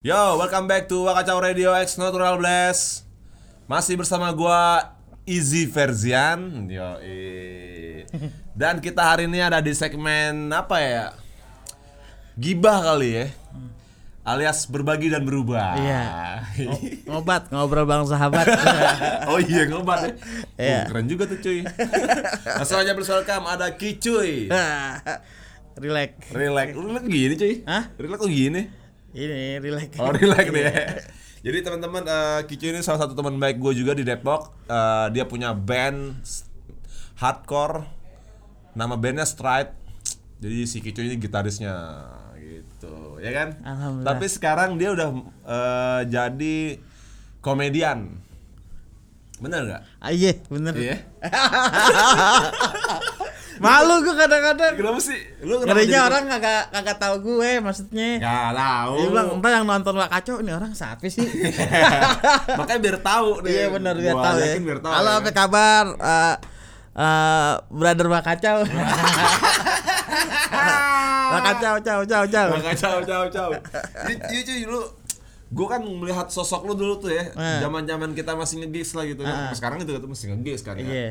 Yo, welcome back to Wakacau Radio X Natural Blast. Masih bersama gua Easy Verzian. Yo, Dan kita hari ini ada di segmen apa ya? Gibah kali ya. Alias berbagi dan berubah. Iya. Ngobat, ngobrol bang sahabat. oh iya ngobat ya. Iya. Oh, keren juga tuh cuy. Langsung aja welcome ada Kicuy. relax. Relax. Relax gini cuy. Hah? Relax kok gini? Ini relax. Oh relax deh. Jadi teman-teman uh, Kicu ini salah satu teman baik gue juga di Depok. Eh, dia punya band hardcore. Nama bandnya Stride. Jadi si Kicu ini gitarisnya gitu, ya kan? Alhamdulillah. Tapi sekarang dia udah eh, jadi komedian. Bener nggak? Ah, iya, bener. Iya. Malu gue kadang-kadang. Kenapa sih? Lu kenapa orang kagak kagak tahu gue maksudnya. Nggak tahu. Dia bilang, entar yang nonton Wak Kacau ini orang siapa sih? Makanya biar tahu deh. iya bener dia Gua tahu ya. biar tahu. Halo, ya. apa kabar? Eh eh, brother Kacau. Wak Kacau, ciao, ciao, ciao. Makanya caw caw caw. Iya cuy lu Gue kan melihat sosok lu dulu tuh ya Eh. Zaman-zaman kita masih ngegigs lah gitu kan. Sekarang itu masih ngegigs kan ya Iya.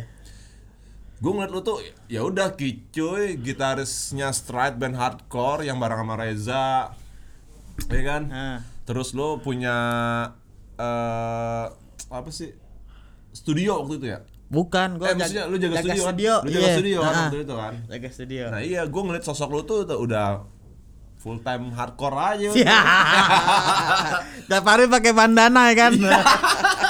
Gue ngeliat lu tuh ya udah Kicuy Gitarisnya Stride band hardcore Yang bareng sama Reza Ya kan Ah. Terus lu punya eh Apa sih Studio waktu itu ya Bukan, gue Eh maksudnya lu jaga, studio, kan? Lu jaga iya. studio kan Ah, waktu itu kan Jaga studio. Nah iya gue ngeliat sosok lu tuh, tuh udah full time hardcore aja. Iya. Tiap hari pakai bandana ya kan.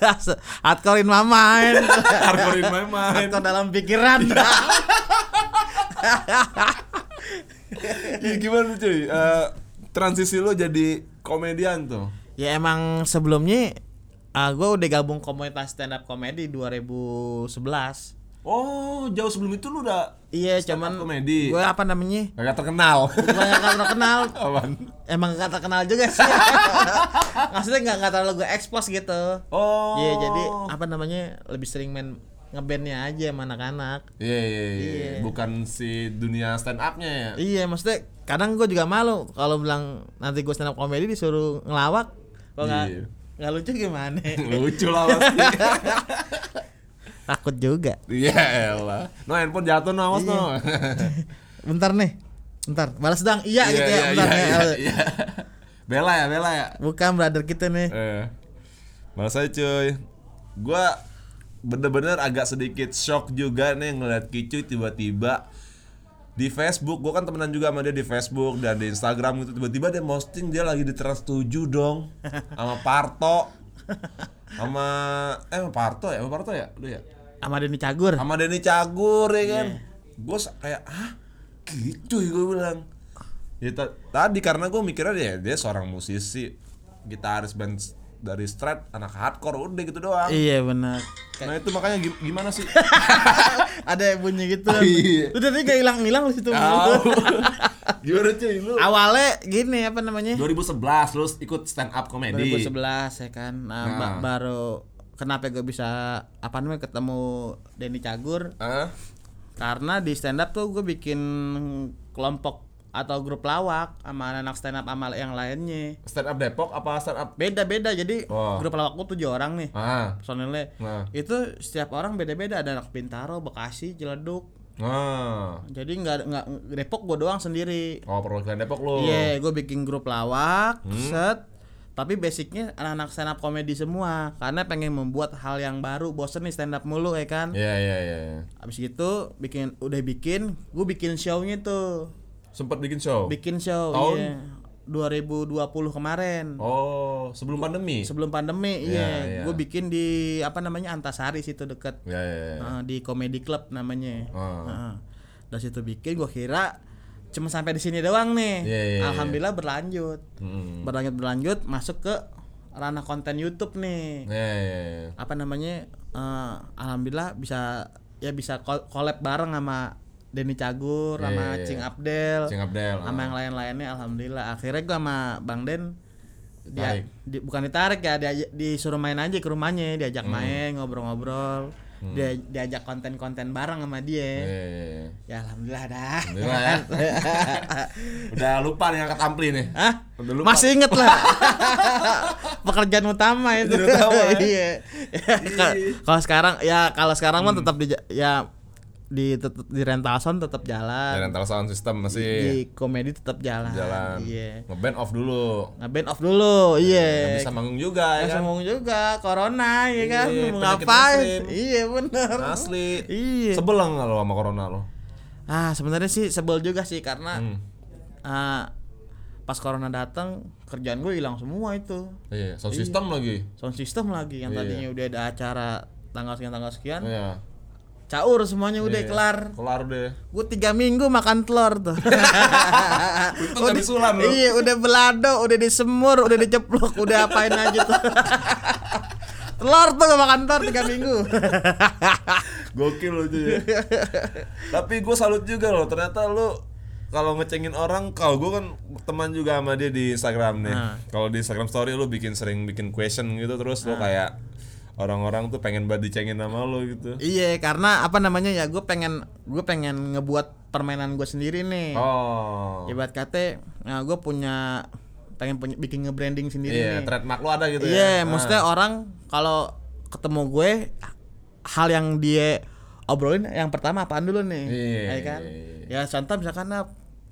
Iya. Hardcorein mama main. Hardcore in my mind. Hardcore dalam pikiran. Iya, gimana cuy? Eh, transisi lo jadi komedian tuh. ya emang sebelumnya ah gue udah gabung komunitas stand up comedy 2011. Oh, jauh sebelum itu lu udah Iya, cuman comedy. gue apa namanya? Gak terkenal. Bukan gak terkenal, Apaan? emang gak terkenal juga sih. Maksudnya gak, gak terlalu gue expose gitu. Oh. Iya, jadi apa namanya? Lebih sering main ngebandnya aja sama anak-anak. Iya, iya, iya. Iya. Bukan si dunia stand up-nya ya. Iya, maksudnya kadang gue juga malu kalau bilang nanti gue stand up comedy disuruh ngelawak, kok nggak Iya. nggak lucu gimana? Lucu lah pasti. Takut juga. Iya elah. No handphone jatuh no, awas no. Bentar nih, bentar, balas dong. Iya, gitu ya, iya, bentar iya, ya. iya, iya. Bela ya, bela ya. Bukan brother kita nih. Eh, aja cuy. Gua bener-bener agak sedikit shock juga nih ngeliat Kicuy tiba-tiba di Facebook. Gua kan temenan juga sama dia di Facebook dan di Instagram gitu. Tiba-tiba dia posting dia lagi di Trans 7 dong sama Parto. Sama eh sama Parto ya, sama Parto ya? Lu ya? Sama Denny Cagur. Sama Denny Cagur ya kan. Iya. Gue kayak ah Kicuy gue bilang. Ya ta- tadi karena gue mikirnya dia dia seorang musisi, gitaris band dari Stride, anak hardcore udah gitu doang. Iya benar. Nah itu makanya gi- gimana sih? Ada bunyi gitu. Iya. Udah tadi kayak hilang-hilang di situ. Tahu. gimana cuy lu? Awalnya gini apa namanya? 2011 lu ikut stand up comedy. 2011 ya kan. Nah, ba- Nah. baru kenapa gue bisa apa namanya ketemu Denny Cagur Hah? karena di stand up tuh gue bikin kelompok atau grup lawak sama anak stand up sama yang lainnya Stand up Depok apa stand up? beda-beda jadi Oh. grup lawak gue tujuh orang nih Ah. personilnya Nah. itu setiap orang beda-beda ada anak Bintaro Bekasi Ciledug Nah. jadi nggak nggak Depok gue doang sendiri Oh, perwakilan Depok lu. iya gue bikin grup lawak Hmm. set tapi basicnya anak-anak stand up komedi semua karena pengen membuat hal yang baru bosen nih stand up mulu ya kan Iya, iya, iya. iya. Abis gitu bikin udah bikin, gue bikin show-nya tuh. Sempat bikin show. Bikin show Tahun? iya. 2020 kemarin. Oh, sebelum pandemi. Sebelum pandemi, Iya, iya. iya. Gue bikin di apa namanya Antasari situ deket Ya, ya, ya. Nah, di Comedy Club namanya. Ah. Nah, dari situ bikin gue kira cuma sampai di sini doang nih. Iya, iya, iya. Alhamdulillah berlanjut. Hmm. Berlanjut berlanjut masuk ke ranah konten YouTube nih. Ya, ya, ya. apa namanya eh, alhamdulillah bisa ya bisa collab bareng sama Denny Cagur sama iya, iya. Cing Abdel Cing Abdel. sama ah. yang lain-lainnya alhamdulillah akhirnya gua sama Bang Den dia di- bukan ditarik ya dia disuruh main aja ke rumahnya diajak Hmm. main ngobrol-ngobrol dia diajak konten-konten bareng sama dia Eh, ya alhamdulillah dah Alhamdulillah ya. Udah lupa nih angkat ampli nih. Hah? Udah lupa. Masih inget lah pekerjaan utama itu utama, ya? iya Ka- kalau sekarang ya kalau sekarang Hmm. mah tetap di ya di tetep, di rental sound tetap jalan Ya, rental sound system masih di komedi tetap jalan jalan. iya Ngeband off dulu. ngeband off dulu iya Nggak bisa manggung juga ya Bisa kan. ngomong juga corona ya kan Iya, mau penyakit ngapain iya bener Asli. iya Sebel nggak lo sama corona lo? ah sebenarnya sih sebel juga sih karena Hmm. ah, pas corona datang kerjaan gue hilang semua itu Iya, sound system lagi. sound system lagi yang Iya. tadinya udah ada acara tanggal sekian tanggal sekian Iya. Caur semuanya udah Iya. kelar Kelar deh. gue tiga minggu makan telur tuh Untung nggak disulam lo. iya udah belado udah disemur udah diceplok udah apain aja tuh telur tuh gak makan telur tiga minggu Gokil lo tuh ya. Tapi gue salut juga loh. Ternyata lo kalau ngecengin orang, kalau gue kan teman juga sama dia di Instagram nih. Nah. Kalau di Instagram Story lo bikin sering bikin question gitu terus lo kayak orang-orang tuh pengen banget dicengin sama lo gitu. iya karena apa namanya ya gue pengen gue pengen ngebuat permainan gue sendiri nih Oh. ibarat kata nah gue punya pengen punya, bikin nge-branding sendiri Iya, nih trademark lo ada gitu Iya, ya. maksudnya orang kalau ketemu gue hal yang dia obrolin yang pertama apaan dulu nih? Iya. Ya kan? Ya contoh misalkan ah,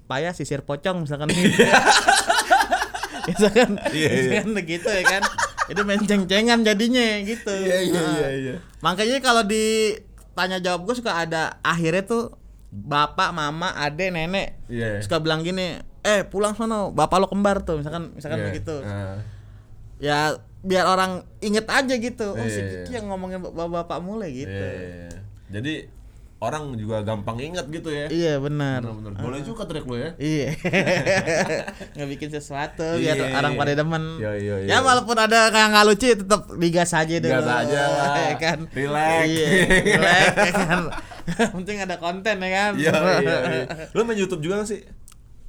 payah sisir pocong misalkan gitu. misalkan Iya, iya. misalkan begitu ya kan. Itu main ceng-cengan jadinya gitu. Iya, iya, Nah, iya, iya. Makanya kalau ditanya jawab gue suka ada akhirnya tuh bapak, mama, ade, nenek Iya. suka bilang gini, "Eh, pulang sono, bapak lo kembar tuh." Misalkan misalkan Iya. begitu Ah. ya biar orang inget aja gitu oh si Iya. Kiki yang ngomongin bapak-bapak mulai gitu Iya. Jadi orang juga gampang ingat gitu ya. iya benar Bener-bener. Boleh juga trik lo ya. iya ngebikin sesuatu biar Iya. orang pada demen Iya, iya, iya. ya walaupun ada kayak nggak lucu tetap digas aja dulu Gas aja lah. ya kan Relax. iya relax ya kan penting ada konten ya kan Iya, iya, iya. Lo main YouTube juga gak sih?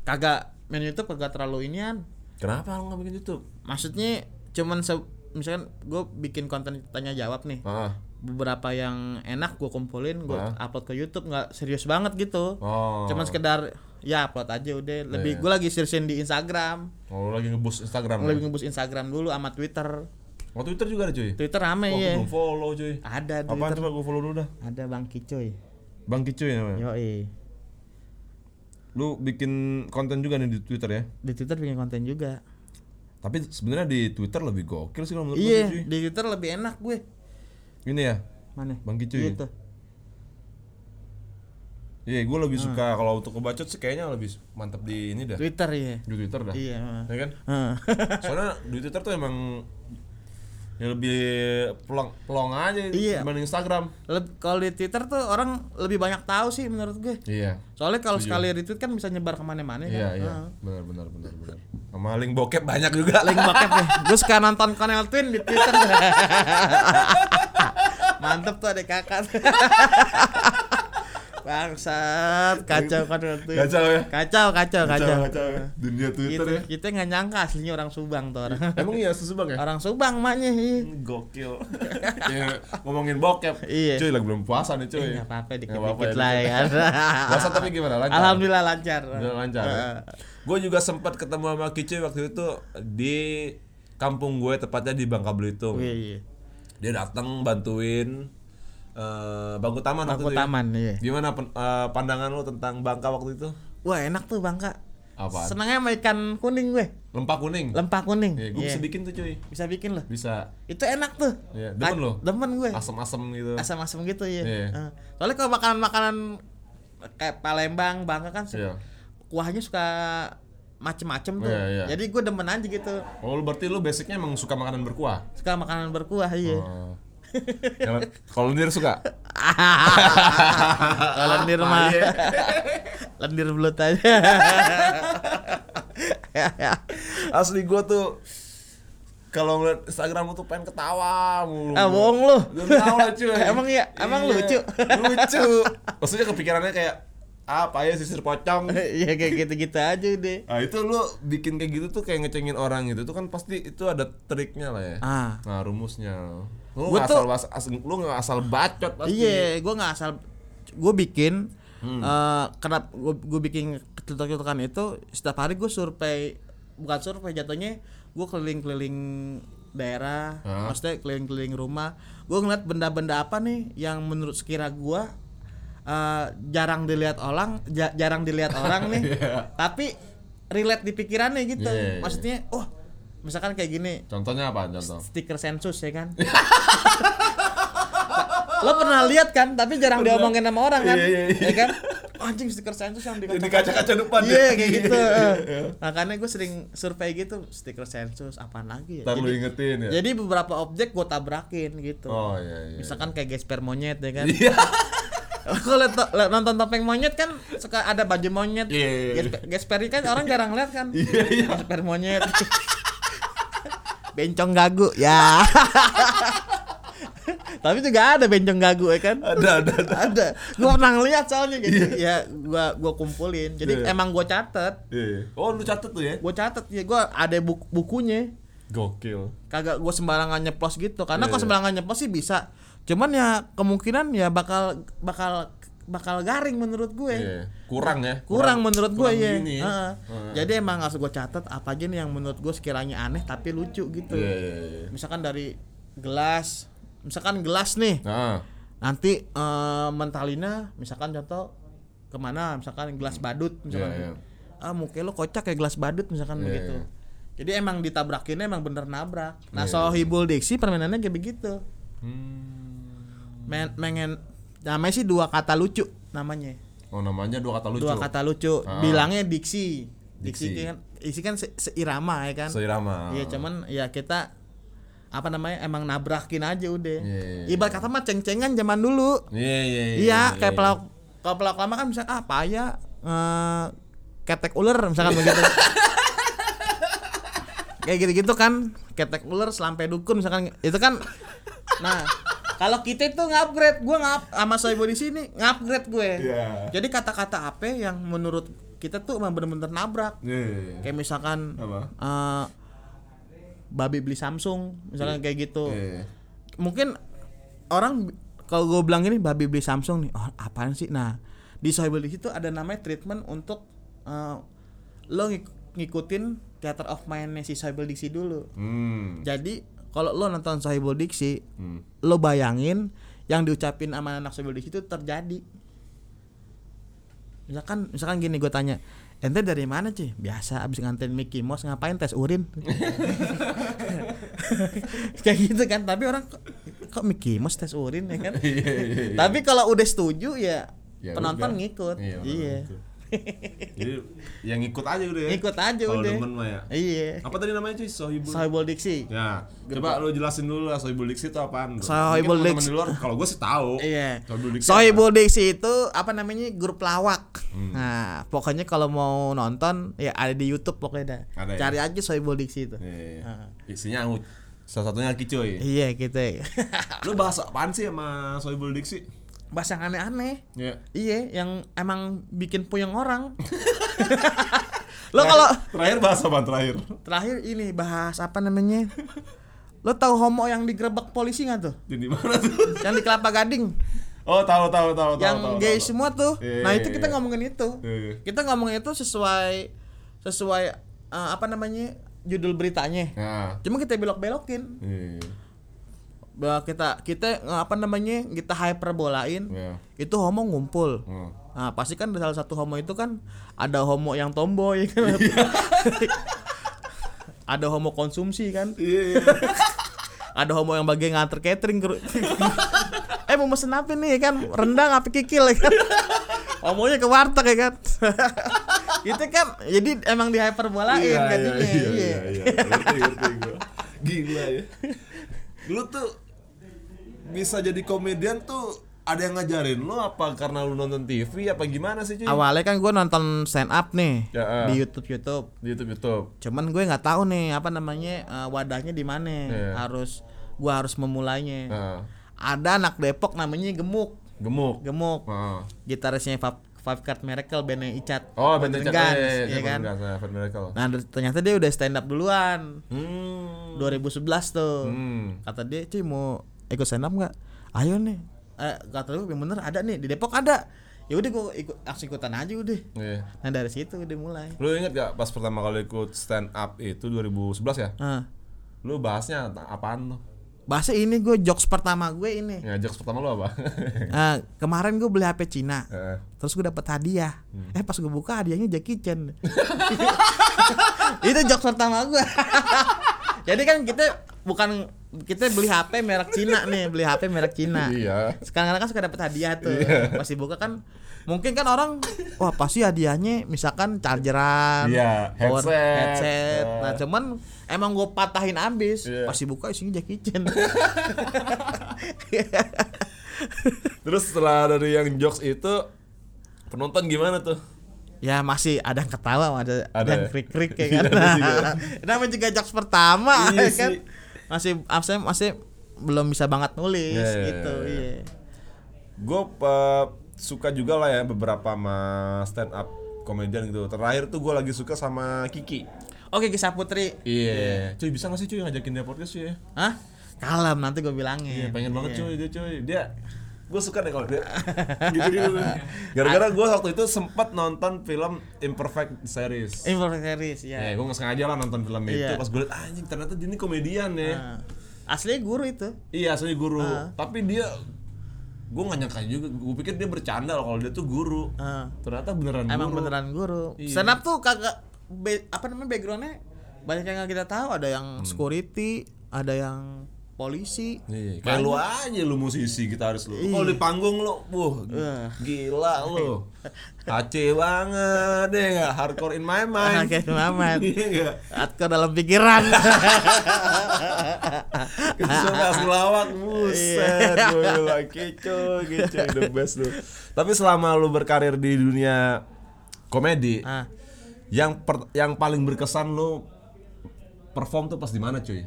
kagak main YouTube kagak terlalu inian Kenapa lo gak bikin YouTube? maksudnya cuman se misalkan gue bikin konten tanya jawab nih Ah. beberapa yang enak gue kumpulin gue Hah? upload ke YouTube nggak serius banget gitu Oh. cuman sekedar ya upload aja udah lebih Iya. gue lagi seriusin di Instagram Oh, lo lagi ngeboost Instagram. lebih ya? ngebus Instagram dulu sama Twitter Oh, Twitter juga ada cuy. Twitter rame Oh, ya belum follow cuy. ada Apaan Twitter coba gue follow dulu dah. ada bang Kicoy Bang Kicuy namanya. yoi Lu bikin konten juga nih di Twitter ya. di Twitter bikin konten juga Tapi sebenarnya di Twitter lebih gokil sih kalau menurut gue iya cuy. di Twitter lebih enak gue Ini ya. mana Bang Kicuy. gitu Iya, gue lebih Ah. suka kalau untuk kebacot sih kayaknya lebih mantep di ini dah. Twitter ya Di Twitter dah. iya Ya kan? Heeh. Soalnya di Twitter tuh emang ya lebih pelong pelong aja Iya. dibanding Instagram. Kalau di Twitter tuh orang lebih banyak tahu sih menurut gue Iya. soalnya kalau sekali retweet kan bisa nyebar ke mana-mana kan Iya, iya. Heeh. Benar benar benar benar. Sama link bokep banyak juga. link bokep nih gue suka nonton Cornel Twin di Twitter mantep tuh ada kakak bangsat kacau Cornel Twin Kacau ya? kacau kacau kacau, kacau ya. Dunia Twitter Gitu. ya. kita nggak nyangka aslinya orang Subang tuh orang Emang iya susubang ya? orang Subang maknya iya. Gokil. ya, ngomongin bokep. Iya. Cuy lagi belum puasa nih cuy. Eh, nggak apa-apa Nggak dikit-dikit apa-apa lah ya kan Puasa tapi gimana? Lancar? Alhamdulillah lancar Udah lancar. Heeh. Gue juga sempat ketemu sama Kicuy waktu itu di kampung gue tepatnya di Bangka Belitung. Iya, iya. Dia datang bantuin eh Bangku Taman waktu Bangku itu ya. Taman iya Gimana pen- eh, pandangan lo tentang Bangka waktu itu? wah enak tuh Bangka Apaan? senangnya sama ikan kuning gue Lempak kuning. lempah kuning Iya, gue Iya. bisa bikin tuh cuy. bisa bikin loh Bisa itu enak tuh Iya, demen Ka- lo? demen gue asem-asem gitu. asam-asam gitu ya Iya. Heeh. soalnya kalau makanan-makanan kayak Palembang Bangka kan Iya. kuahnya suka macem-macem tuh Iya, iya. jadi gue demen aja gitu Oh, berarti lu basicnya emang suka makanan berkuah? suka makanan berkuah iya Oh. Kalau lendir suka? kalau lendir mah Iya. lendir belut aja Asli gua tuh kalau ngeliat Instagram lu tuh pengen ketawa mulu. ah bohong lu lah cuy Emang iya? Emang lucu? Lucu Maksudnya kepikirannya kayak apa ya sisir pocong. Iya kayak gitu-gitu aja deh. Nah itu lu bikin kayak gitu tuh kayak ngecengin orang gitu tuh kan pasti itu ada triknya lah ya. Ah. Nah rumusnya. Lu Gua nggak tuh- asal, as- lu nggak asal bacot pasti. Iya, gue nggak asal gue bikin Hmm. eh kenapa gue bikin ketutukan itu setiap hari gue survei bukan survei jatuhnya gue keliling-keliling daerah, Hah? maksudnya keliling-keliling rumah. Gue ngeliat benda-benda apa nih yang menurut sekira gue eh, jarang dilihat orang, ja- jarang dilihat orang nih, Iya. tapi relate di pikirannya gitu. Iya, iya, iya. Maksudnya, oh misalkan kayak gini, Contohnya apa contoh? stiker sensus ya kan lo pernah lihat kan tapi jarang diomongin sama orang kan Iya, iya, iya. ya kan anjing stiker sensus yang di kaca-kaca depan iya ya? kayak gitu Iya. makanya gue sering survei gitu stiker sensus apaan lagi ya Ntar jadi, ingetin ya. jadi beberapa objek gue tabrakin gitu Oh iya iya. misalkan kayak gesper monyet ya kan Iya. kalau nonton topeng monyet kan suka ada baju monyet Iya, iya, iya. Gesper, kan orang jarang lihat kan Iya iya. gesper monyet bencong gagu ya tapi juga ada bencong gagu ya kan Ada ada ada. ada gua pernah ngeliat soalnya gitu ya gua gua kumpulin jadi Iya. emang gua catet Iya. Oh lu catet tuh ya? gua catet ya gua ada buk- bukunya Gokil. kagak gua sembarangan nyeplos gitu karena Iya, kalau iya. sembarangan nyeplos sih bisa cuman ya kemungkinan ya bakal bakal bakal garing menurut gue Iya. Kurang ya. kurang, menurut gue kurang ya. ya. Heeh. Heeh. Jadi emang harus gue catat apa aja nih yang menurut gue sekiranya aneh tapi lucu gitu. Iya iya iya. Misalkan dari gelas, misalkan gelas nih, Nah. nanti eh, mentalina, misalkan contoh ke mana, misalkan gelas badut, misalkan, Iya, ah muka lo kocak kayak gelas badut, misalkan Iya, begitu. iya. Jadi emang ditabrakinnya emang bener nabrak. Nah Iya, sohibul diksi permainannya kayak begitu. Hmm. Men, mengen, namanya sih dua kata lucu namanya. Oh namanya dua kata lucu. dua kata lucu Ah. bilangnya diksi diksi, Diksi. kan isi kan se- seirama ya kan Seirama. iya cuman ya kita apa namanya emang nabrakin aja udah Iya, iya, ibarat kata mah ceng-cengan zaman dulu Iya iya iya. iya kayak pelak kalau pelak lama kan bisa ah paya eh, ketek ular misalkan begitu kayak gitu-gitu kan ketek ular selampe dukun misalkan itu kan nah kalau kita itu ngupgrade gue ngap sama Soibo di sini ngupgrade gue Iya. jadi kata-kata apa yang menurut kita tuh emang bener-bener nabrak Iya, iya, iya. kayak misalkan Apa? eh, babi beli Samsung misalkan kayak gitu Iya, iya. mungkin orang kalau gue bilang ini babi beli Samsung nih oh apaan sih nah di Sohibul di situ ada namanya treatment untuk eh, lo ngik- ngikutin theater of mind si Sohibul Diksi dulu Hmm. jadi kalau lo nonton Sohibul Diksi Hmm. lo bayangin yang diucapin sama anak Sohibul Diksi itu terjadi. Misalkan misalkan gini gue tanya ente dari mana sih biasa abis nganterin Mickey Mouse ngapain tes urin? Kayak gitu kan tapi orang kok, Mickey Mouse tes urin ya kan? Iya, iya, iya. tapi kalau udah setuju ya, Ya penonton udah. ngikut. Iya, iya, penonton Jadi yang ngikut aja udah ya. ngikut aja Kalau udah demen mah ya. iya Apa tadi namanya cuy? Sohibul. Sohibul Diksi Ya, coba lu jelasin dulu lah Sohibul Diksi itu apaan? Sohibul Diksi- di luar kalau gue sih tahu. Iya. Sohibul Diksi. Sohibul Diksi itu apa namanya grup lawak. Hmm. Nah, pokoknya kalau mau nonton ya ada di YouTube pokoknya dah. Ada ya? Cari aja Sohibul Diksi itu. Iya, iya. Ah. Isinya. Salah satunya Ki cuy. Iya gitu ya. Lu bahas apaan sih sama Sohibul Diksi? Bahasa yang aneh-aneh. Iya. Iya, yang emang bikin puyeng orang. Lo kalau terakhir bahas apa terakhir? terakhir ini bahas apa namanya? Lo tahu homo yang digerebek polisi nggak tuh? Jadi mana tuh? Yang di Kelapa Gading. Oh, tahu tahu tahu tahu. yang tahu, gay tahu. semua tuh. Iya, nah, iya, itu kita iya. ngomongin itu. Iya. Kita ngomongin itu sesuai sesuai eh, apa namanya? judul beritanya. Nah. Cuma kita belok-belokin. Iya. Kita kita apa namanya? kita hyperbolain. Iya. Itu homo ngumpul. Hmm. Nah, pasti kan salah satu homo itu kan ada homo yang tomboy kan. ada homo konsumsi kan. Iya. Ada homo yang bagian nganter catering Eh mau mesen apa nih kan? Rendang apa kikil ya kan? Homonya ke warteg ya kan? itu kan jadi emang di hyperbolain Iya, kan iya, jadinya, iya, iya. iya, iya. Ngerti, ngerti gua. Gila ya. Lu tuh bisa jadi komedian tuh ada yang ngajarin lu apa karena lu nonton TV apa gimana sih cuy? Awalnya kan gue nonton stand up nih Ya, ah. di YouTube YouTube. Di YouTube YouTube. Cuman gue nggak tahu nih apa namanya eh, wadahnya di mana. Iya. Harus gue harus memulainya. Nah, Ada anak Depok namanya Gemuk. gemuk. Gemuk. Nah, Gitarisnya Fab Five Card Miracle bandnya Icat. Oh, Modern cak. Guns, Eh, ya kan. Fat Miracle. Nah, ternyata dia udah stand up duluan. Hmm. 2011 tuh. Hmm. Kata dia, "Cuy, mau ikut stand up nggak?" Ayo nih. Eh, kata lu yang bener ada nih di Depok ada. Ya udah gua ikut langsung ikutan aja udah. Iya. Nah, dari situ udah mulai. Lu inget gak pas pertama kali ikut stand up itu 2011 ya? Nah, Lu bahasnya apaan tuh? bahasa ini gue jokes pertama gue ini. Ya jokes pertama lu apa? Eh, kemarin gue beli HP Cina. Eh, Terus gue dapet hadiah. Hmm. Eh pas gue buka hadiahnya Jackie Chan. itu jokes pertama gue. Jadi kan kita bukan kita beli HP merek Cina nih, beli HP merek Cina. Iya. Sekarang kan suka dapet hadiah tuh. Iya. Pasti buka kan mungkin kan orang wah pasti hadiahnya misalkan chargeran, Iya, headset. headset. Nah, Eh. cuman emang gue patahin abis. Iya. Pasti buka isinya Jackie Chan. Terus setelah dari yang jokes itu penonton gimana tuh? Ya masih ada yang ketawa, ada, ada, yang ya? krik-krik ya Iya, kan. juga. Namanya juga jokes pertama Iya ya kan. sih. Masih saya masih belum bisa banget nulis Iya, iya, gitu, iya, iya. iya. Gue suka juga lah ya beberapa sama stand up komedian gitu. Terakhir tuh gue lagi suka sama Kiki. Oke, Kisah Putri. Iya. Cuy bisa gak sih cuy ngajakin dia podcast cuy ya? Hah? Kalem nanti gue bilangin. Iya pengen banget Iya. cuy dia cuy. Dia gue suka deh kalau dia gitu gitu. Gara-gara gue waktu itu sempat nonton film Imperfect series. Imperfect series ya. Ya, gue nggak sengaja lah nonton film itu. Iya. Pas gue liat anjing ternyata dia ini komedian ya. Nah, aslinya guru itu. Iya asli guru. Ah. Tapi dia gue nggak nyangka juga. Gue pikir dia bercanda loh kalau dia tuh guru. Ah. Ternyata beneran Emang guru. beneran guru. Iya. Up tuh kagak be- apa namanya backgroundnya banyak yang nggak kita tahu. Ada yang security, ada yang polisi. Iya, kayak lu aja lu musisi gitaris lu. Kalau di panggung lu, wah Iya. gila lu. Aceh banget deh nggak hardcore in my mind. Oke, Mamat. Iya nggak? Atko dalam pikiran. Suka selawak buset Iya. gue bilang keco keco the best lu. Tapi selama lu berkarir di dunia komedi, Ah. yang per- yang paling berkesan lu perform tuh pas di mana cuy?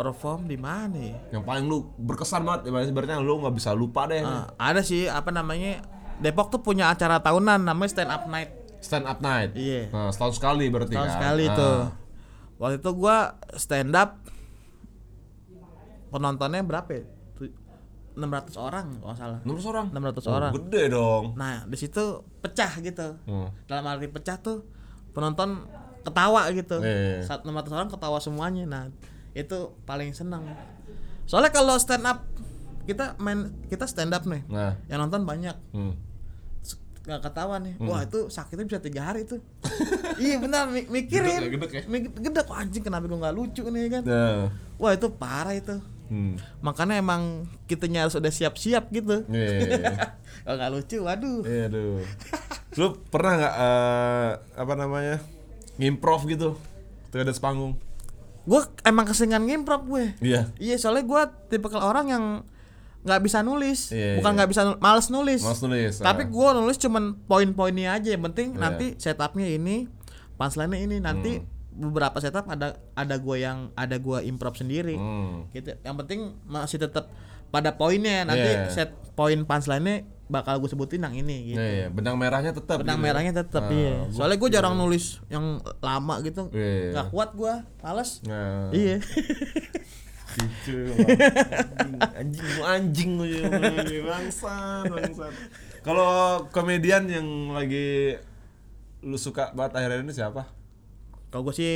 Perform di mana ya? Yang paling lu berkesan banget, ibaratnya lu nggak bisa lupa deh. Ah, ada sih apa namanya Depok tuh punya acara tahunan namanya stand up night Stand up night. Iya. Nah, setahun sekali berarti tahun kan. sekali Ah. tuh waktu itu gua stand up penontonnya berapa ya? Tu- 600 orang kalau salah 600 orang. 600 Oh, orang Gede dong. nah di situ pecah gitu Hmm. dalam arti pecah tuh penonton ketawa gitu Iya. saat 600 orang ketawa semuanya nah itu paling seneng soalnya kalau stand up kita main kita stand up nih Nah. yang nonton banyak Hmm. nggak ketawa nih Hmm. wah itu sakitnya bisa tiga hari tuh iya benar mi- mikirin Gedek ya, gedek ya? Anjing kenapa gue nggak lucu nih kan Nah. wah itu parah itu Hmm. makanya emang kitanya harus udah siap-siap gitu Iya. kalau nggak lucu waduh Iya aduh. Lu pernah nggak eh, apa namanya? Ngimprov gitu ketika ada sepanggung? Gue emang keseringan ngimprov gue Iya. iya soalnya gue tipe orang yang nggak bisa nulis Iya, bukan iya. nggak bisa nu- males nulis Mas nulis. tapi ah. gue nulis cuman poin-poinnya aja yang penting Iya. nanti setupnya ini punchline ini nanti Hmm. beberapa setup ada ada gue yang ada gue improv sendiri Hmm. gitu yang penting masih tetap pada poinnya nanti Iya. set poin punchline-nya bakal gue sebutin yang ini gitu Iya, iya. benang merahnya tetap. benang gitu ya. merahnya tetap Ah, iya soalnya gue jarang nulis yang lama gitu Iya. nggak kuat gue males Nah. iya Gitu. anjing anjing lu ya. bangsat bangsat kalau komedian yang lagi lu suka banget akhir-akhir ini siapa kalau gue sih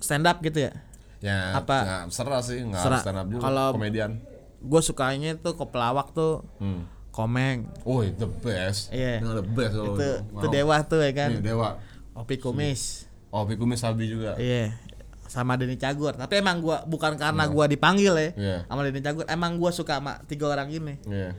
stand up gitu ya ya Apa? nggak serah sih nggak stand up juga Kalau- komedian gue sukanya tuh ke pelawak tuh. Hmm. komeng. Oh the best. Iya. Nah, the best kalau itu Wow. itu dewa tuh ya kan? Iya, dewa. Opi kumis. Oh Piku Sabi juga. Iya. Sama Denny Cagur. Tapi emang gua bukan karena gua dipanggil ya. Iya. sama Denny Cagur. Emang gua suka sama tiga orang ini. Iya.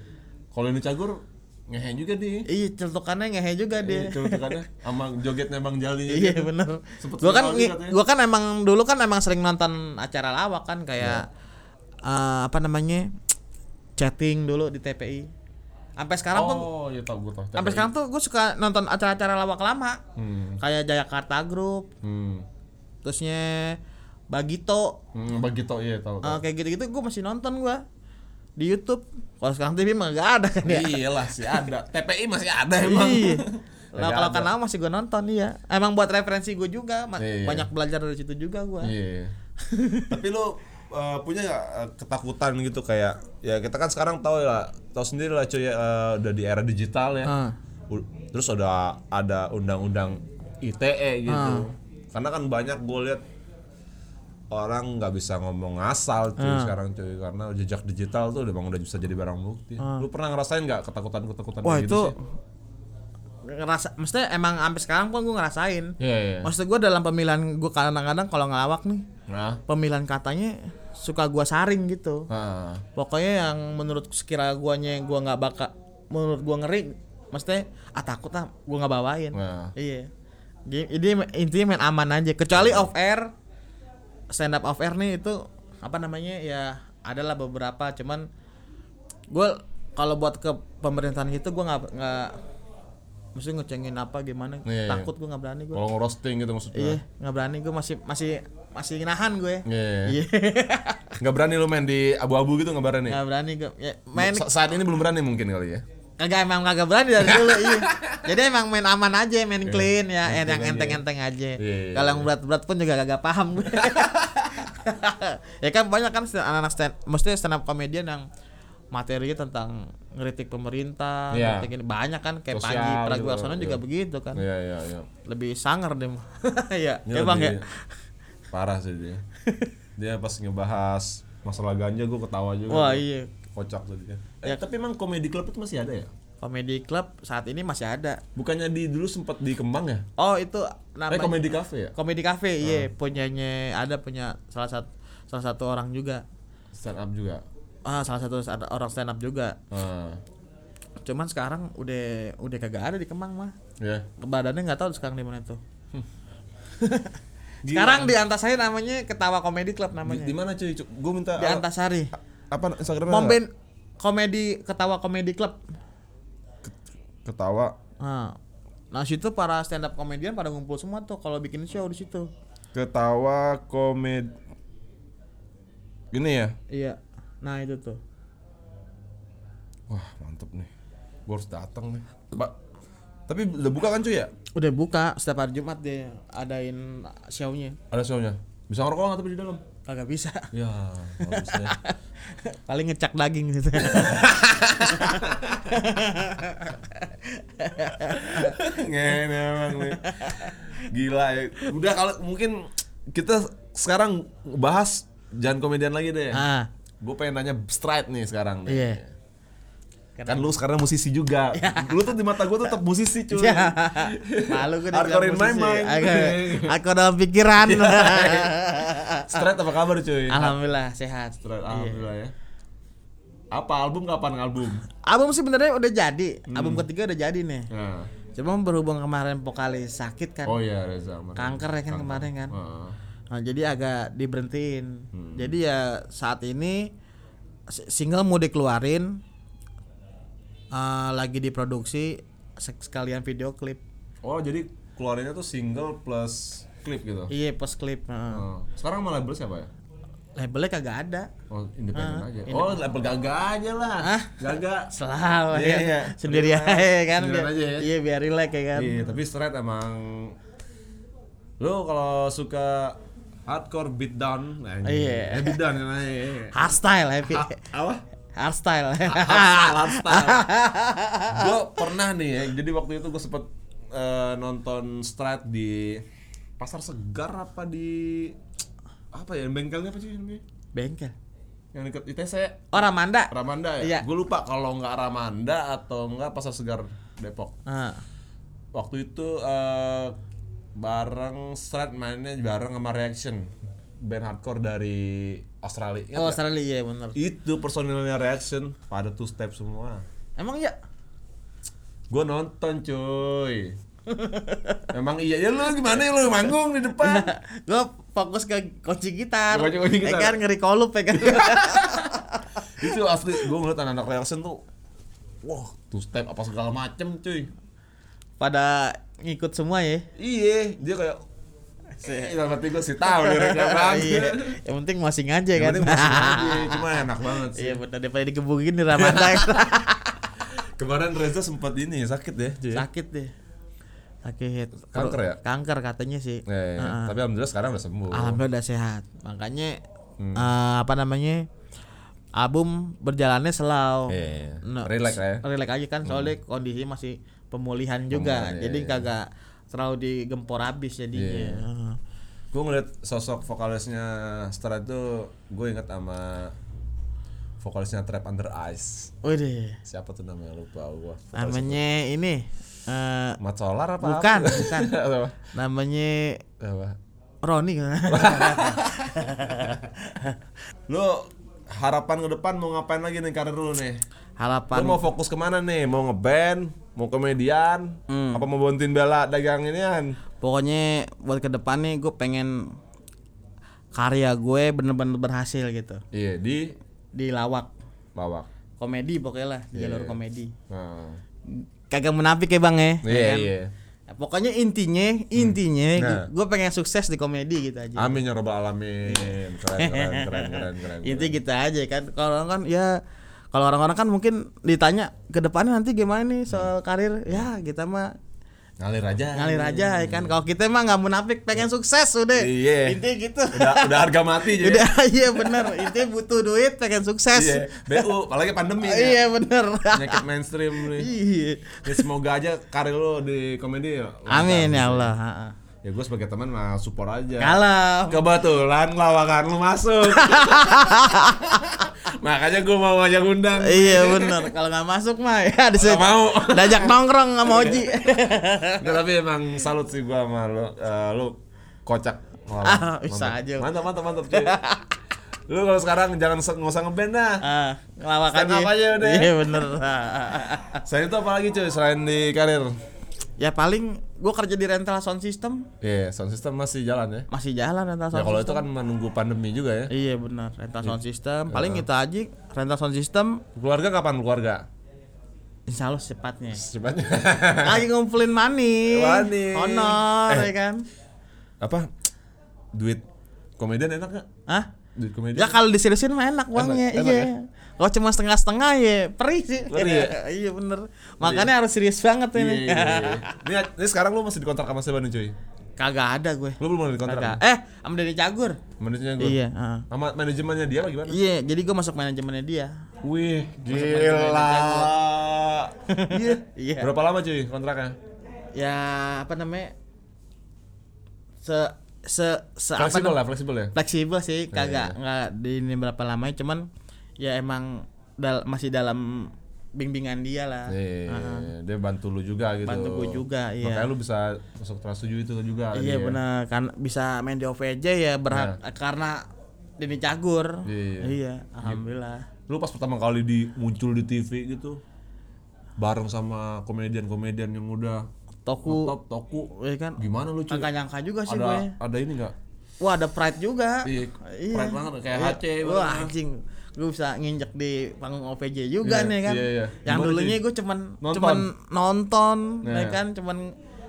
Kalau ini cagur ngehe juga nih. iya celutukannya ngehe juga dia Iya, coba tekannya sama jogetnya Bang Jali iya bener. Sempet gua kan gua kan emang dulu kan emang sering nonton acara lawak kan kayak eh, apa namanya chatting dulu di TPI sampai sekarang pun Oh, iya tahu gua tahu. sampai sekarang tuh gue suka nonton acara-acara lawak lama Hmm. kayak Jayakarta Group Hmm. terusnya Bagito Hmm, Bagito iya tahu. tahu. eh, kayak gitu-gitu gue masih nonton gue di YouTube. Kalau sekarang TV mah gak ada kan ya. Iyalah sih ada. TPI masih ada emang. Iya. Nah, kalau kenal masih gue nonton iya. Emang buat referensi gue juga, ma- Iya. banyak belajar dari situ juga gue. Iya. Tapi lu uh, punya uh, ketakutan gitu kayak ya kita kan sekarang tahu ya tahu sendiri lah cuy uh, udah di era digital ya. Ah. U- Terus ada ada undang-undang ITE gitu. Ah. Karena kan banyak gue lihat orang nggak bisa ngomong asal cuy Ah. sekarang cuy karena jejak digital tuh udah bang udah bisa jadi barang bukti. Lu pernah ngerasain nggak ketakutan-ketakutan Wah kayak itu gitu sih? Ngerasa, maksudnya emang sampai sekarang pun gue ngerasain. Iya iya. Maksud gue dalam pemilihan gue kadang-kadang kalau ngelawak nih, Nah. pemilihan katanya suka gua saring gitu. Ah. Pokoknya yang menurut sekira guanya gua nggak bakal, menurut gua ngeri, maksudnya ah takut ah gua nggak bawain. Nah. Iya. Jadi ini intinya main aman aja. Kecuali off air, stand up off air nih itu apa namanya ya adalah beberapa. Cuman gue kalau buat ke pemerintahan gitu gue nggak nggak mesti ngecengin apa gimana. Iya, iya. Takut gue nggak berani gue. Kalau ngerosting gitu maksudnya. Iya nggak berani gue masih masih masih nahan gue. Iya. Iya. Nggak berani lu main di abu-abu gitu nggak berani. nggak berani gue. Ya, main Sa- saat ini belum berani mungkin kali ya. kagak emang kagak berani dari dulu iya. Jadi emang main aman aja, main clean ya, main yang clean aja. enteng-enteng aja. Iya, iya, Kalau yang berat-berat pun juga kagak paham gue. ya kan banyak kan anak-anak stand, mesti stand up comedian yang materinya tentang ngeritik pemerintah, Iya. ngeritik ini banyak kan kayak Sosial Panji gitu, Pragiwaksono juga iya. begitu kan. Iya iya iya. Lebih sangar deh. Iya, Ini ya Bang ya. Parah sih dia. dia pas ngebahas masalah ganja gue ketawa juga. Wah, iya. Kocak tuh dia. Eh, Ya. tapi emang komedi club itu masih ada ya? Comedy Club saat ini masih ada. Bukannya di dulu sempat di Kemang ya? Oh, itu Eh namanya komedi cafe ya? Komedi Cafe, iya, punyanya ada punya salah satu salah satu orang juga. Stand up juga. Ah, salah satu ada orang stand up juga. Ah. Cuman sekarang udah udah kagak ada di Kemang mah. Ya. Badannya nggak tahu sekarang di mana tuh. Gila. Sekarang di Antasari namanya Ketawa Comedy Club namanya. di mana cuy? Gue minta Di Antasari. apa Instagramnya? Momben Komedi Ketawa Comedy Club. Ketawa Nah, nah situ para stand up komedian pada ngumpul semua tuh kalau bikin show di situ. ketawa komed Gini ya? Iya. Nah, itu tuh. Wah mantep nih Gue harus datang nih Mbak Tapi udah buka kan cuy ya? Udah buka setiap hari Jumat dia adain show-nya. Ada show-nya? Bisa ngerokok nggak tapi di dalam? Kagak bisa. Ya bisa ya. Paling ngecak daging gitu. Ngene emang nih Gila ya Udah kalau mungkin Kita sekarang bahas Jangan komedian lagi deh ah, Gue pengen nanya straight nih sekarang nih. iya. Kan lu sekarang musisi juga Lu tuh di mata gue tuh tetap musisi cuy Ya. Malu gue Hardcore in my mind. Aku, dalam pikiran. Straight apa kabar cuy? Alhamdulillah sehat. Straight Iya. alhamdulillah ya Apa album kapan album? Album sebenarnya udah jadi. Album ketiga udah jadi nih. Nah. Cuma berhubung kemarin vokalis sakit kan. Oh iya Reza. Kanker ya kan kemarin kan. Heeh. Nah, jadi agak diberhentiin. Hmm. Jadi ya saat ini si- single mau dikeluarin eh, lagi diproduksi sek- sekalian video klip. Oh jadi keluarinnya tuh single plus klip gitu. Iya, post klip. heeh. Oh. Sekarang sama label siapa ya? Labelnya kagak ada. Oh independen Ah, aja. independen. Oh label gaga aja lah. Hah? Gaga. Selalu Iya, ya. iya. Sendiri Relax. aja kan. Sendirian biar- aja ya. Iya, biar relax ya kan. Iya tapi straight emang. Lu kalau suka hardcore beatdown, nah ini. Iya. Eh, beatdown ya. nah. Hardstyle happy. Ha- apa? Hardstyle. hardstyle, hardstyle. gue pernah nih ya, jadi waktu itu gue sempet eh, nonton straight di pasar segar apa di apa ya bengkelnya apa sih namanya? Bengkel. Yang dekat ITC Oh, Ramanda. Ramanda ya? Iya. Gue lupa kalau nggak Ramanda atau nggak pasar segar Depok. Ah. Waktu itu eh, bareng straight mainnya bareng sama Reaction band hardcore dari Australia. Ingat Oh? Australia iya bener. Itu personilnya Reaction pada two step semua. Emang ya? Gue nonton cuy Emang iya ya lu gimana ya lu manggung di depan gue fokus ke kunci gitar. Kunci- kunci gitar. ngeri kolup ya kan. Itu asli gue ngeliat anak-anak reaction tuh Wah two step apa segala macem cuy Pada ngikut semua ya. Iya dia kayak Dalam hati gue sih tahu liriknya bang. Iya. Yang penting masing aja Yang kan. penting masih aja, cuma enak banget sih. Iya benar daripada digebukin di Ramanda Kemarin Reza sempat ini sakit ya, cuy. sakit deh. Sakit. Kanker ya? Kanker katanya sih. Eh, Heeh. tapi alhamdulillah sekarang udah sembuh. Alhamdulillah udah sehat. Makanya Hmm. eh, apa namanya? Album berjalannya slow. Iya, No, relax lah ya. Hmm. Relax aja kan soalnya kondisi masih pemulihan juga. Pemulihan, jadi iya. kagak terlalu digempor habis jadinya. Iya. Gue ngeliat sosok vokalisnya Star itu gue inget sama vokalisnya Trap Under Ice. Waduh. Siapa tuh namanya lupa gue. Namanya ini eh Mat Solar apa? Bukan, apa? bukan. apa? namanya Apa? Roni Lu harapan ke depan mau ngapain lagi nih karir lu nih? Lu harapan mau fokus ke mana nih? Mau ngeband? Mau komedian? Hmm. Apa mau bantuin bela dagang inian? pokoknya buat ke depan nih gue pengen karya gue bener-bener berhasil gitu Iya di di lawak Lawak. komedi pokoknya lah di Iya. jalur komedi Nah. kagak menafik ya bang ya Iya kan? iya. Ya, pokoknya intinya intinya Nah. gue pengen sukses di komedi gitu aja Amin ya robbal alamin. Keren keren keren keren keren. inti gitu aja kan kalau kan ya kalau orang-orang kan mungkin ditanya ke depannya nanti gimana nih soal karir ya kita mah Ngalir aja. ngalir aja ya kan kalau kita mah nggak munafik pengen sukses udah Iya. intinya gitu Udah udah harga mati jadi. udah iya bener intinya butuh duit pengen sukses Iya. BU apalagi pandemi. ya. iya bener Penyakit mainstream nih. iya Ya, semoga aja karir lo di komedi ya. amin ya Allah ha, ha. Ya gue sebagai teman mah support aja. kalau Kebetulan lawakan lu masuk. Makanya gue mau ngajak undang. iya bener kalau nggak masuk mah ya di situ Nggak mau. dajak nongkrong sama Oji Nggak, tapi emang salut sih gue sama lu. Eh, lu kocak. Ah, bisa mantap. aja. Mantap mantap mantap. cuy. lu kalau sekarang jangan se- nggak usah ngeband dah. ah ngelawak aja up aja udah. iya bener Selain itu apa lagi cuy selain di karir? ya paling gua kerja di rental sound system Iya, sound system masih jalan ya. masih jalan rental Ya sound kalau itu kan menunggu pandemi juga ya. iya bener rental sound system paling itu aja rental sound system Keluarga kapan keluarga? insya Allah secepatnya Secepatnya. lagi ngumpulin money Money. honor Eh. ya kan apa? Duit komedian enak gak? Hah? Duit komedian. Ya kalau diseriusin mah enak uangnya, iya. Kalau cuma setengah-setengah ya perih sih. Perih ya? iya bener. Makanya harus serius banget Iya, ini. iya, iya. Ini, ini sekarang lu masih dikontrak sama siapa nih cuy? Kagak ada gue. Lu belum ada dikontrak? Kagak. Eh, sama Denny Cagur. Manajernya gue. Iya. Sama manajemennya dia apa gimana? Iya, jadi gue masuk manajemennya dia. Wih, gila. Iya. Iya. Berapa lama cuy kontraknya? Ya, apa namanya? Se se se Fleksibel lah, fleksibel ya. fleksibel sih, kagak Iya. nggak di ini berapa lamanya cuman ya emang dal masih dalam bimbingan dia lah. Iya, Heeh. dia bantu lu juga gitu. Bantu gue juga, iya. Makanya lu bisa masuk trans 7 itu juga. Iya dia. benar kan bisa main di OVJ ya berhak karena Denny Cagur. Iya. Iya, alhamdulillah. Lu pas pertama kali di muncul di TV gitu bareng sama komedian-komedian yang udah Toku top toku ya kan. gimana lu cuy? Nyangka juga sih Ada gue. ada ini enggak? Wah, ada pride juga. Iya, pride banget, kayak Iya. HC Wah, anjing. Gue bisa nginjek di panggung OVJ juga Iya, nih kan. iya, iya. Yang Gimana, dulunya gue cuman Nonton? cuman nonton, Nah. ya kan, cuman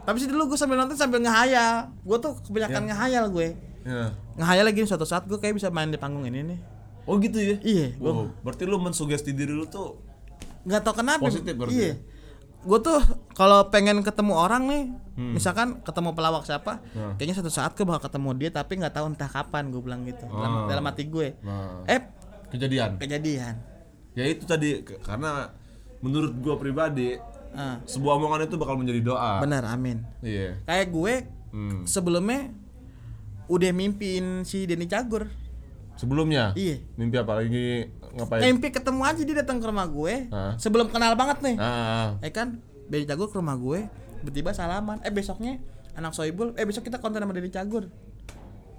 tapi sih dulu gue sambil nonton sambil ngehayal. Gue tuh Iya. kebanyakan ngehayal gue. Ya. Ngehayal lagi suatu saat gue kayak bisa main di panggung ini nih. Oh gitu ya? Iya, gue Wow, berarti lu mensugesti diri lu tuh nggak tau kenapa Positif berarti iya ya? gue tuh kalau pengen ketemu orang nih misalkan ketemu pelawak siapa Hmm. kayaknya suatu saat gue bakal ketemu dia tapi nggak tahu entah kapan gue bilang gitu Ah. dalam, dalam hati gue nah, eh kejadian. kejadian Ya itu tadi karena menurut gua pribadi Ah, sebuah omongan itu bakal menjadi doa. benar amin Iya. kayak gue Hmm. sebelumnya udah mimpiin si Denny Cagur Sebelumnya iya mimpi apa lagi ngapain? mimpi ketemu aja dia datang ke rumah gue Ah. sebelum kenal banget nih ah, eh kan Denny Cagur ke rumah gue tiba-tiba salaman eh besoknya anak Soibul eh besok kita konten sama Denny Cagur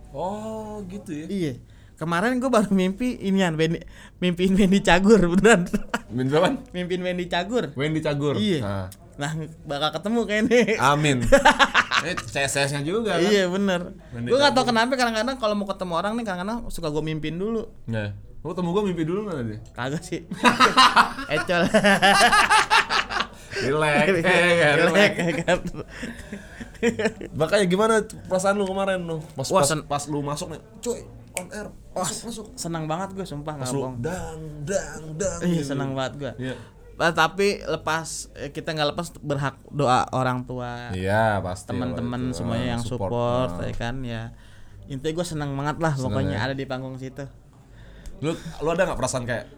Oh gitu ya. Iya. Kemarin gue baru mimpi inian Wendy, mimpiin Wendy Cagur beneran. Mimpi apa? mimpiin Wendy Cagur. Wendy Cagur. Iya. Nah. Nah, bakal ketemu kayaknya. Amin. eh CS-nya juga kan? iya bener. Gue gak tau kenapa kadang-kadang kalau mau ketemu orang nih kadang-kadang suka gue mimpin dulu. Nah. Lu temu gua mimpi dulu nggak tadi? Kagak sih. Ecol. Relax, eh, relax. Relax, kan. Makanya gimana perasaan lu kemarin lu pas pas, pas lu masuk nih, cuy on air masuk masuk. senang banget gue sumpah nggak bohong dang dang dang. iya senang banget gue Iya. Eh, tapi lepas eh, kita nggak lepas berhak doa orang tua Iya pasti. teman-teman semuanya yang support, ah. ya kan ya intinya gue senang banget lah pokoknya ada di panggung situ Lu lu ada nggak perasaan kayak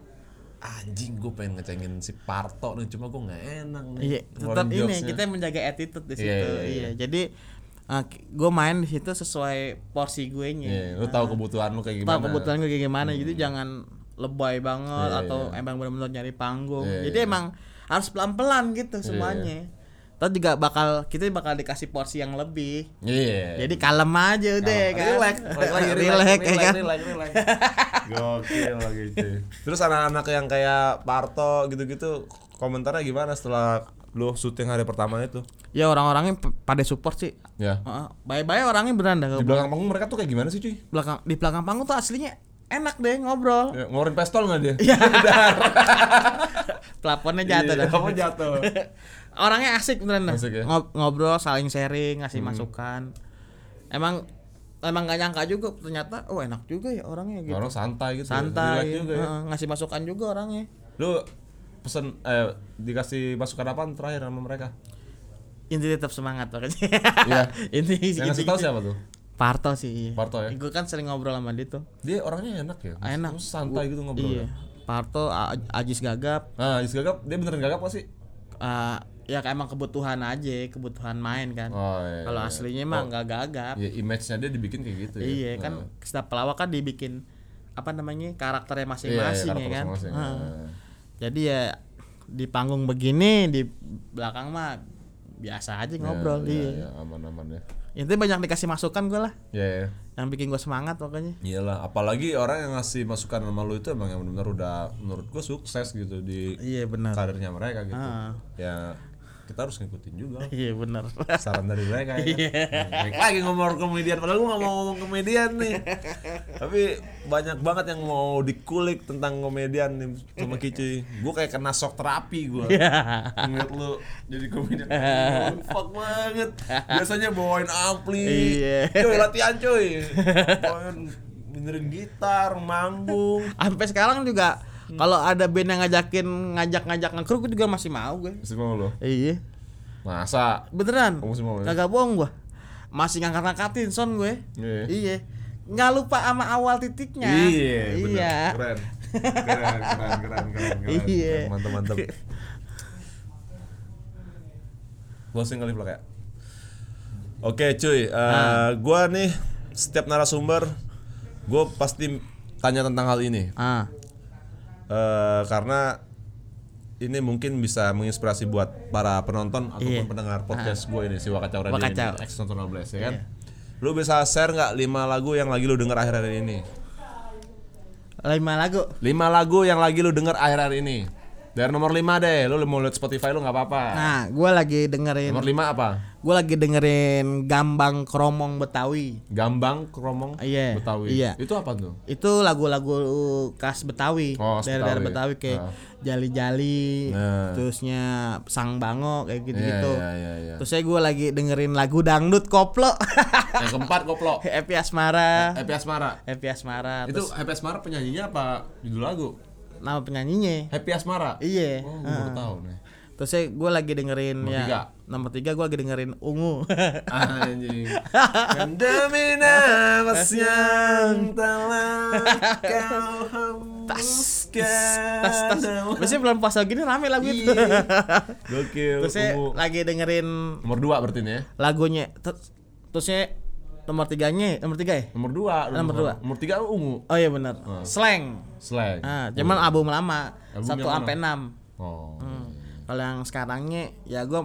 anjing gue pengen ngecengin si Parto nih cuma gue nggak enak nih. iya tetap ini jokesnya. kita menjaga attitude di Iya, situ iya, iya. iya jadi gue main di situ sesuai porsi gue nya Iya, lu tahu kebutuhan lu kayak gimana. tahu kebutuhan gue kayak gimana jadi jangan lebay banget Iya, atau iya. emang benar-benar nyari panggung Iya, jadi iya. emang harus pelan-pelan gitu semuanya Terus juga bakal kita bakal dikasih porsi yang lebih Iya. jadi kalem aja udah ya kan Relax, balik lagi, relax, Relax, ya relax, kan relax, relax. Gokil lagi cuy. Terus anak-anak yang kayak Parto gitu-gitu komentarnya gimana setelah lu syuting hari pertama itu? ya orang-orangnya pada support sih Ya. Heeh, bye-bye orangnya beneran dah Di belakang panggung mereka tuh kayak gimana sih cuy? belakang di belakang panggung tuh aslinya enak deh ngobrol Ya, ngeluarin pistol nggak dia? Iya. Plafonnya jatuh dah. Kamu jatuh. Orangnya asik beneran dah. Asik ya? Ngob- ngobrol, saling sharing, ngasih Hmm. masukan. Emang emang gak nyangka juga ternyata oh enak juga ya orangnya gitu. Orang santai gitu. ya, Santai, relax juga ya. ngasih masukan juga orangnya. Lu pesen eh dikasih masukan apa terakhir sama mereka? Inti tetap semangat pokoknya. Iya. Inti Yang ngasih tahu siapa tuh? Parto sih. Parto ya? Gue kan sering ngobrol sama dia tuh. Dia orangnya enak ya. Enak. Terus santai gitu ngobrol. Iya. Parto, A- Ajis Gagap, Nah, Is gagap, dia beneran gagap gak sih? eh, ya kayak emang kebutuhan aja, kebutuhan main kan. Oh iya. Kalau iya. aslinya mah nggak gagap. Ya image-nya dia dibikin kayak gitu ya. Iya kan setiap pelawak kan dibikin apa namanya karakternya masing-masing Iya, ya karakter kan. masing-masing. Heeh. Nah. Jadi ya di panggung begini di belakang mah biasa aja ngobrol Iya, iya. iya, aman-aman ya. Intinya banyak dikasih masukan gue lah Iya, iya. yang bikin gue semangat pokoknya. Iyalah, apalagi orang yang ngasih masukan sama lu itu emang yang benar-benar udah menurut gua sukses gitu di Iya benar. karirnya mereka gitu. Ah. Ya kita harus ngikutin juga Iya benar. saran dari mereka ya. Iya. Baik lagi ngomong komedian padahal gua gak mau ngomong komedian nih. Tapi banyak banget yang mau dikulik tentang komedian nih sama Kicuy. Gua kayak kena shock terapi gua. Iya. Ngeliat lu jadi komedian. Fuck banget. Biasanya bawain ampli. Iya. Cuy latihan cuy. Bawain benerin gitar, manggung. Sampai sekarang juga kalau ada band yang ngajakin ngajak-ngajak ngekru gue juga masih mau gue. Masih mau lo? Iya. Masa? Beneran. Kamu masih mau ya? Kagak bohong gua. Masih ngangkat-ngangkatin son gue. Iya. Iya. Nggak lupa sama awal titiknya. Iya, bener. Iya. Keren. Keren, keren, keren, keren, keren. Iya. Mantap, mantap. Closing kali Plak, ya. Oke cuy, eh, gua nih setiap narasumber gue pasti tanya tentang hal ini Ah. Eh, karena ini mungkin bisa menginspirasi buat para penonton ataupun Iya. pendengar podcast gue ini si Wakacau Radio Wakacau. ini, X Nonton Blast, ya kan. Lu bisa share nggak lima lagu yang lagi lu denger akhir-akhir ini? Lima lagu. Lima lagu yang lagi lu denger akhir-akhir ini. Dari nomor 5 deh, lu mau lihat Spotify lu nggak apa-apa. Nah, gua lagi dengerin Nomor 5 apa? Gua lagi dengerin Gambang Kromong Betawi. Gambang Kromong Iya, Betawi. iya. Itu apa tuh? Itu lagu-lagu khas Betawi. Oh, dari daerah Betawi. Kayak Ah. Jali-jali, Nah. terusnya Sang Bango kayak gitu-gitu. Iya, iya, iya. Terus saya gue lagi dengerin lagu dangdut koplo. Yang keempat koplo. Happy Asmara. Happy Asmara. Happy Asmara. Itu Terus Happy Asmara penyanyinya apa judul lagu? nama penyanyinya. Happy Asmara. Iya. Oh, gue baru tahu nih. Terus saya gue lagi dengerin Nomor ya. tiga. Nomor tiga gue lagi dengerin Ungu. Anjing. Demi nafas yang telah kau hembuskan. tas tas. Biasanya bulan puasa gini rame lagu itu. Iya. Gokil. Terus saya Ungu. lagi dengerin Nomor dua berarti nih ya. lagunya. Terus terus saya nomor tiganya, nomor tiga ya? Nomor dua. lu Nomor dua. Nomor tiga ungu. Oh iya benar. Slang. Slang. Ah, cuman album lama. Album Satu sampai enam. Oh. Hmm. Kalau yang sekarangnya ya gue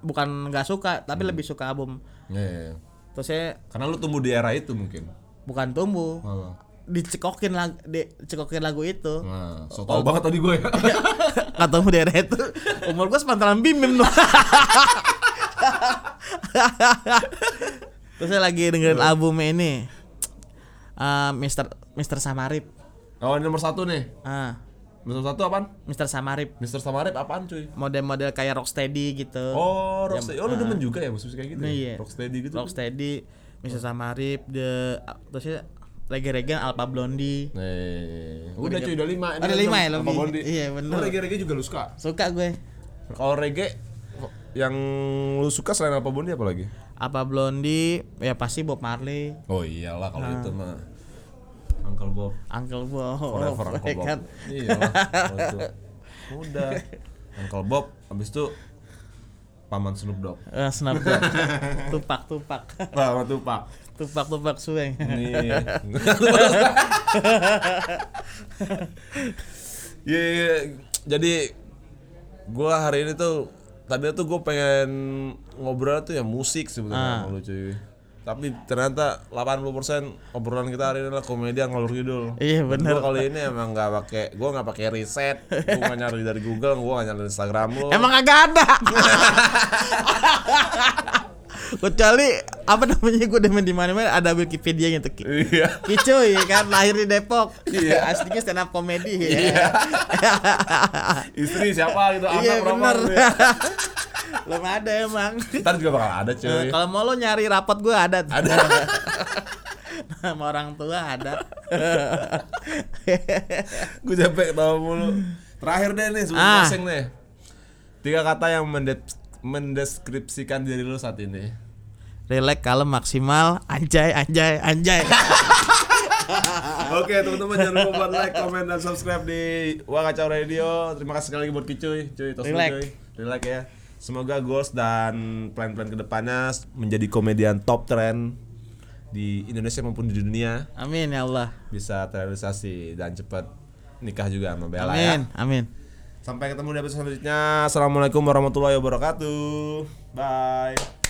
bukan nggak suka tapi Hmm. lebih suka album. Iya, iya, iya. Terus saya Karena lu tumbuh di era itu mungkin. bukan tumbuh, Apa? dicekokin lagu, dicekokin lagu itu. Nah, so tau banget tadi gue ya. Nggak tumbuh di daerah itu. Umur gue sepantaran bim bim tuh. Terus saya lagi dengerin albumnya ini. Eh, Mister Mister Samarip. Oh, ini nomor satu nih. Ah, Mister satu apaan? Mr. Samarip Mister Samarip apaan cuy? model-model kayak Rocksteady gitu Oh, Rocksteady. Oh, lu demen juga ya musik kayak gitu. Nah, ya? iya. Rocksteady gitu. Rocksteady Mr. Samarip the terusnya reggae-reggae Alpha Blondie Nih, udah cuy udah lima. Ini Ada lima ya apa lebih? Iya, bener. Oh, reggae-reggae juga lu suka? suka gue Kalau reggae yang lu suka selain apa Bondi apa lagi? Alpha Blondie ya pasti Bob Marley Oh iyalah kalau Nah. itu mah Uncle Bob Uncle Bob Forever Uncle Bob kan? Iya. Udah Uncle Bob Habis itu Paman Snoop Dogg Eh, Snoop Dogg. tupak tupak Paman Tupac tupak tupak sueng Nih Iya iya. Jadi Gua hari ini tuh Tadinya tuh gue pengen ngobrol tuh ya musik sebenarnya Ah. sama lu cuy tapi ternyata 80% obrolan kita hari ini adalah komedian ngalur ngidul. Iya, bener. Gue kali ini emang nggak pakai, gue nggak pakai riset, gue nggak nyari dari Google, gue nggak nyari Instagram lu. emang kagak ada kecuali apa namanya gue demen di mana mana ada Wikipedia Ki. Iya. Ki cuy kan lahir di Depok Iya. aslinya stand up comedy Iya. ya Istri siapa gitu, anak iya bener gitu ya. Belum ada emang Ntar juga bakal ada Eh, cuy. kalau mau lo nyari rapot gue ada tuh. Ada. sama orang tua ada gue capek tau mulu. Terakhir deh nih sebelum Ah. closing nih. Tiga kata yang mendet- mendeskripsikan diri lu saat ini. relax kalem maksimal anjay anjay anjay Oke teman-teman jangan lupa buat like, comment, dan subscribe di Wakacau Radio. Terima kasih sekali lagi buat Kicuy, cuy, tos cuy. Relax ya. Semoga goals dan plan-plan ke depannya menjadi komedian top trend di Indonesia maupun di dunia amin ya Allah bisa terrealisasi dan cepat nikah juga sama Bella ya. amin amin Sampai ketemu di episode selanjutnya. Assalamualaikum warahmatullahi wabarakatuh. Bye.